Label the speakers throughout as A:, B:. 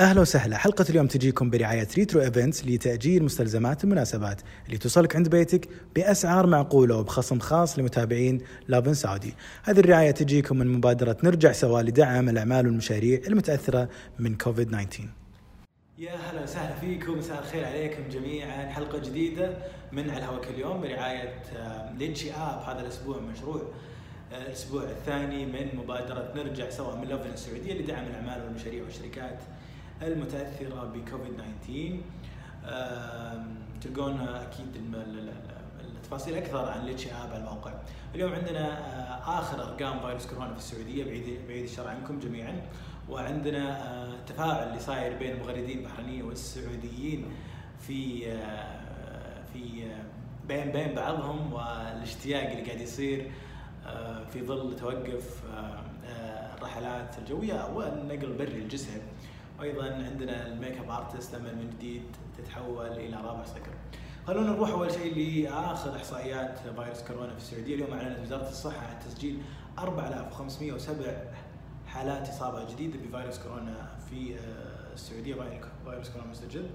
A: أهلا وسهلا حلقة اليوم تجيكم برعاية Retro Events لتأجير مستلزمات المناسبات اللي توصلك عند بيتك بأسعار معقولة وبخصم خاص لمتابعين Lovin Saudi. هذه الرعاية تجيكم من مبادرة نرجع سوا لدعم الأعمال والمشاريع المتأثرة من كوفيد 19. يا هلا وسهلا فيكم مساء الخير عليكم جميعا حلقة جديدة من على الهواء كل يوم برعاية ليتشي اب هذا الأسبوع مشروع آه، الأسبوع الثاني من مبادرة نرجع سوا من Lovin السعودية لدعم الأعمال والمشاريع والشركات المتأثرة بكوفيد 19 تلقون أكيد التفاصيل أكثر عن آب على الموقع. اليوم عندنا آه، آخر أرقام فيروس كورونا في السعودية بعيد بعيد الشر عنكم جميعا وعندنا آه، تفاعل اللي صاير بين المغردين البحرينيين والسعوديين في آه، في بين بين بعضهم والاشتياق اللي قاعد يصير في ظل توقف الرحلات الجوية والنقل البري الجسر وأيضا عندنا ال makeup artist أمل من جديد تتحول إلى رابح صقر. خلونا نروح أول شيء لآخر إحصائيات فيروس كورونا في السعودية، اليوم أعلنت وزارة الصحة عن تسجيل 4507 حالات إصابة جديدة بفيروس كورونا في آه، السعودية فيروس كورونا مستجد.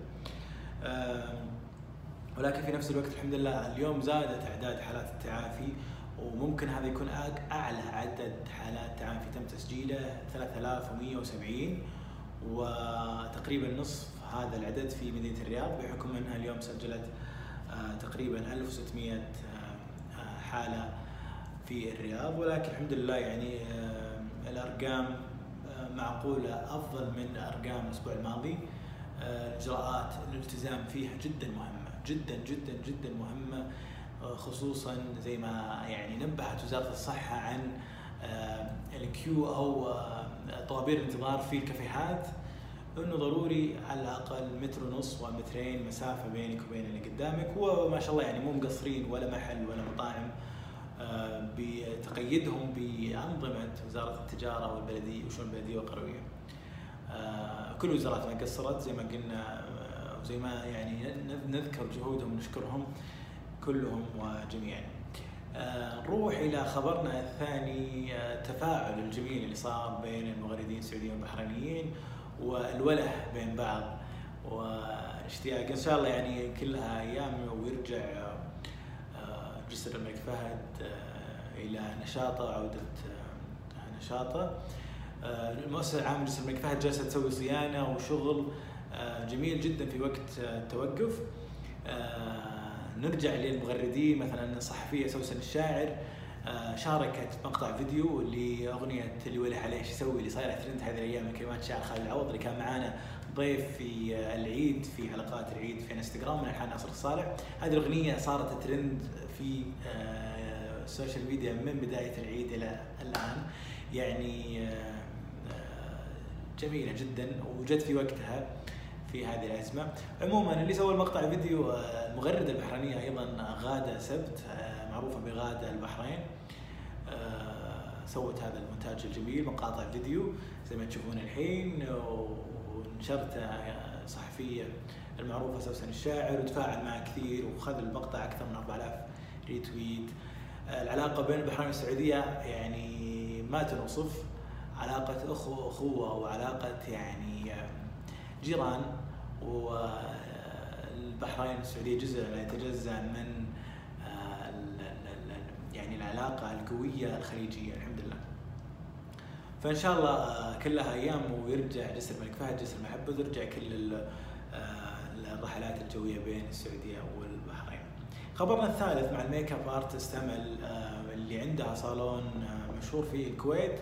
A: ولكن في نفس الوقت الحمد لله اليوم زادت أعداد حالات التعافي وممكن هذا يكون أعلى عدد حالات تعافي تم تسجيله 3170 وتقريبا نصف هذا العدد في مدينة الرياض بحكم إنها اليوم سجلت آه، تقريبا 1600 آه، آه، حالة في الرياض. ولكن الحمد لله يعني الأرقام معقولة أفضل من أرقام الأسبوع الماضي. اجراءات الالتزام فيها جدا مهمة جدا جدا جدا مهمة خصوصا زي ما يعني نبهت وزارة الصحة عن الكيو أو طوابير الانتظار في الكافيهات إنه ضروري على الأقل متر ونص ومترين مسافة بينك وبين اللي قدامك وما شاء الله يعني مو مقصرين ولا محل ولا مطاعم آه، بتقيدهم بأنظمة وزارة التجارة والبلدية وشؤون البلدية والقروية. آه، كل الوزارات ما قصرت زي ما قلنا آه، وزي ما يعني نذكر جهودهم ونشكرهم كلهم وجميعا. نروح إلى خبرنا الثاني التفاعل الجميل اللي صار بين المغردين السعوديين والبحرينيين والوله بين بعض. واشتياق إن شاء الله يعني كلها أيام ويرجع آه، جسر الملك فهد آه، إلى نشاطه عودة آه، نشاطه. المؤسسة العامة لجسر الملك فهد جالسة تسوي صيانة وشغل جميل جدا في وقت التوقف. نرجع للمغردين مثلا الصحفيه سوسن الشاعر آه، شاركت مقطع فيديو لاغنيه اللي وله عليه إيش يسوي اللي صايرة ترند هذه الأيام كلمات الشاعر خالد العوض اللي كان معانا ضيف في العيد في حلقات العيد في انستغرام من ألحان ناصر الصالح. هذه الأغنية صارت ترند في آه، ال social media من بداية العيد إلى الآن. يعني آه، جميلة جدا وجت في وقتها. في هذه الأزمة. عموما اللي سوى المقطع فيديو المغرده البحرينية أيضا غاده سبت معروفه بغادة البحرين. آه، سوت هذا المونتاج الجميل مقاطع فيديو زي ما تشوفون الحين ونشرته صحفية المعروفة سوسن الشاعر وتفاعل معه كثير وخذ المقطع أكثر من 4000 retweet. العلاقة بين البحرين والسعودية يعني ما تنوصف. علاقة أخوة وعلاقه يعني جيران والبحرين والسعوديه جزء لا يتجزأ من العلاقة القوية الخليجية الحمد لله. فإن شاء الله آه، كلها أيام ويرجع جسر الملك فهد جسر المحبه وترجع كل آه، الرحلات الجوية بين السعودية والبحرين. خبرنا الثالث مع ال makeup artist أمل آه، اللي عندها صالون مشهور في الكويت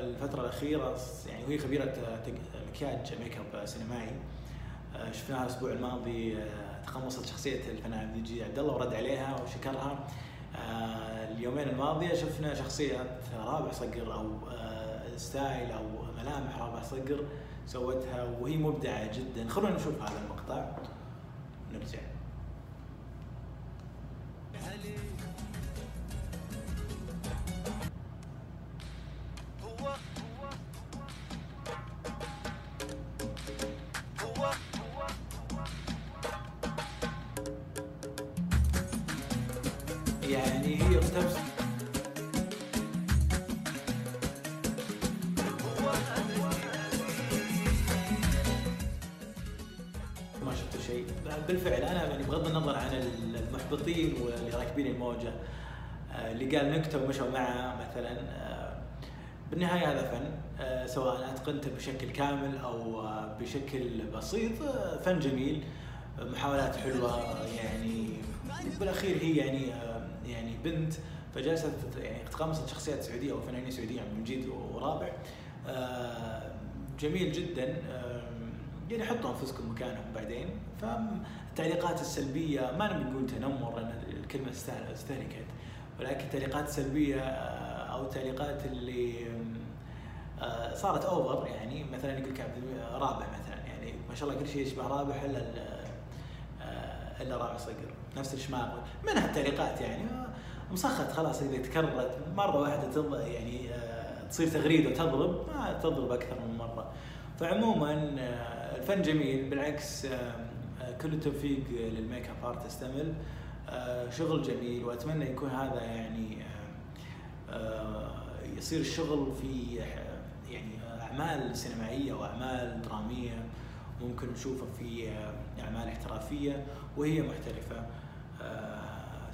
A: الفترة الأخيرة يعني وهي خبيرة مكياج ميك أب سينمائي. شفناها الأسبوع الماضي تقمصت شخصية الفنان دي عبد الله ورد عليها وشكرها. آه، اليومين الماضية شفنا شخصية رابح صقر آه، style أو ملامح رابح صقر سوتها وهي مبدعة جدا. خلونا نشوف هذا المقطع. نرجع. هي اختبس شيء. بالفعل أنا يعني بغض النظر عن المحبطين واللي راكبين الموجة آه، اللي قال نكتة ومشوا معه مثلا آه، بالنهاية هذا فن آه، سواء أتقنته بشكل كامل أو بشكل بسيط فن جميل محاولات حلوة يعني بالاخير هي يعني بنت فجلست يعني تقمصت شخصيات سعوديه وفنانين سعودية من جد ورابع. جميل جدا. يعني حطوا أنفسكم مكانهم بعدين. فالتعليقات السلبية ما نبي نقول تنمر لأن الكلمة استهلكت. ولكن التعليقات السلبية آه، أو التعليقات اللي آه، صارت اوفر يعني مثلا يقول لك رابح مثلا. يعني ما شاء الله كل شيء يشبه رابح إلا آه، إلا رابح صقر. نفس الشماغ. منها التعليقات يعني. مسخت خلاص إذا تكررت. مرة واحدة يعني تصير تغريدة وتضرب ما تضرب أكثر من مرة. فعموما الفن جميل بالعكس كل التوفيق لل makeup artist أمل. آه، شغل جميل وأتمنى يكون هذا يعني آه، آه، يصير الشغل في يعني أعمال سينمائية واعمال درامية. ممكن نشوفه في أعمال احترافية وهي محترفة.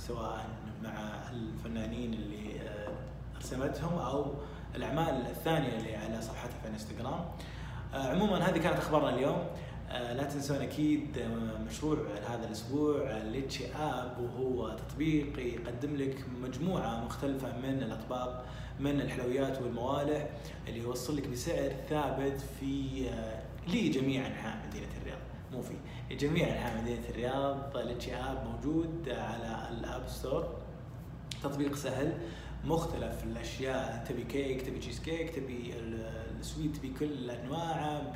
A: سواء مع الفنانين اللي رسمتهم أو الأعمال الثانية اللي على صفحتها في انستغرام. عموما هذه كانت أخبارنا اليوم. آه، لا تنسون أكيد آه، مشروع هذا الأسبوع ليتشي آب وهو تطبيق يقدم لك مجموعة مختلفة من الأطباق من الحلويات والموالح اللي يوصل لك بسعر ثابت في آه، لجميع أنحاء مدينة الرياض. مو في لجميع انحاء مدينه الرياض ليتشي app موجود على ال App Store تطبيق سهل مختلف الأشياء تبي كيك تبي تشيز كيك تبي ال sweet بكل أنواعه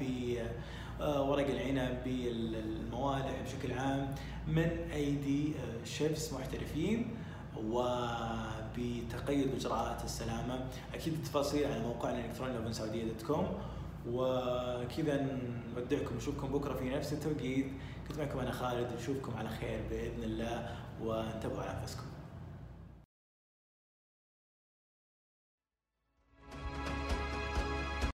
A: آه، ورق العنب بالموالح بشكل عام من أيدي آه، chefs محترفين وبتقيد باجراءات السلامة. أكيد التفاصيل على موقعنا الالكتروني لوبن سعودية دوت كوم وكذا نودعكم نشوفكم بكرة في نفس التوقيت. كنت معكم أنا خالد. نشوفكم على خير بإذن الله. وانتبهوا على أنفسكم.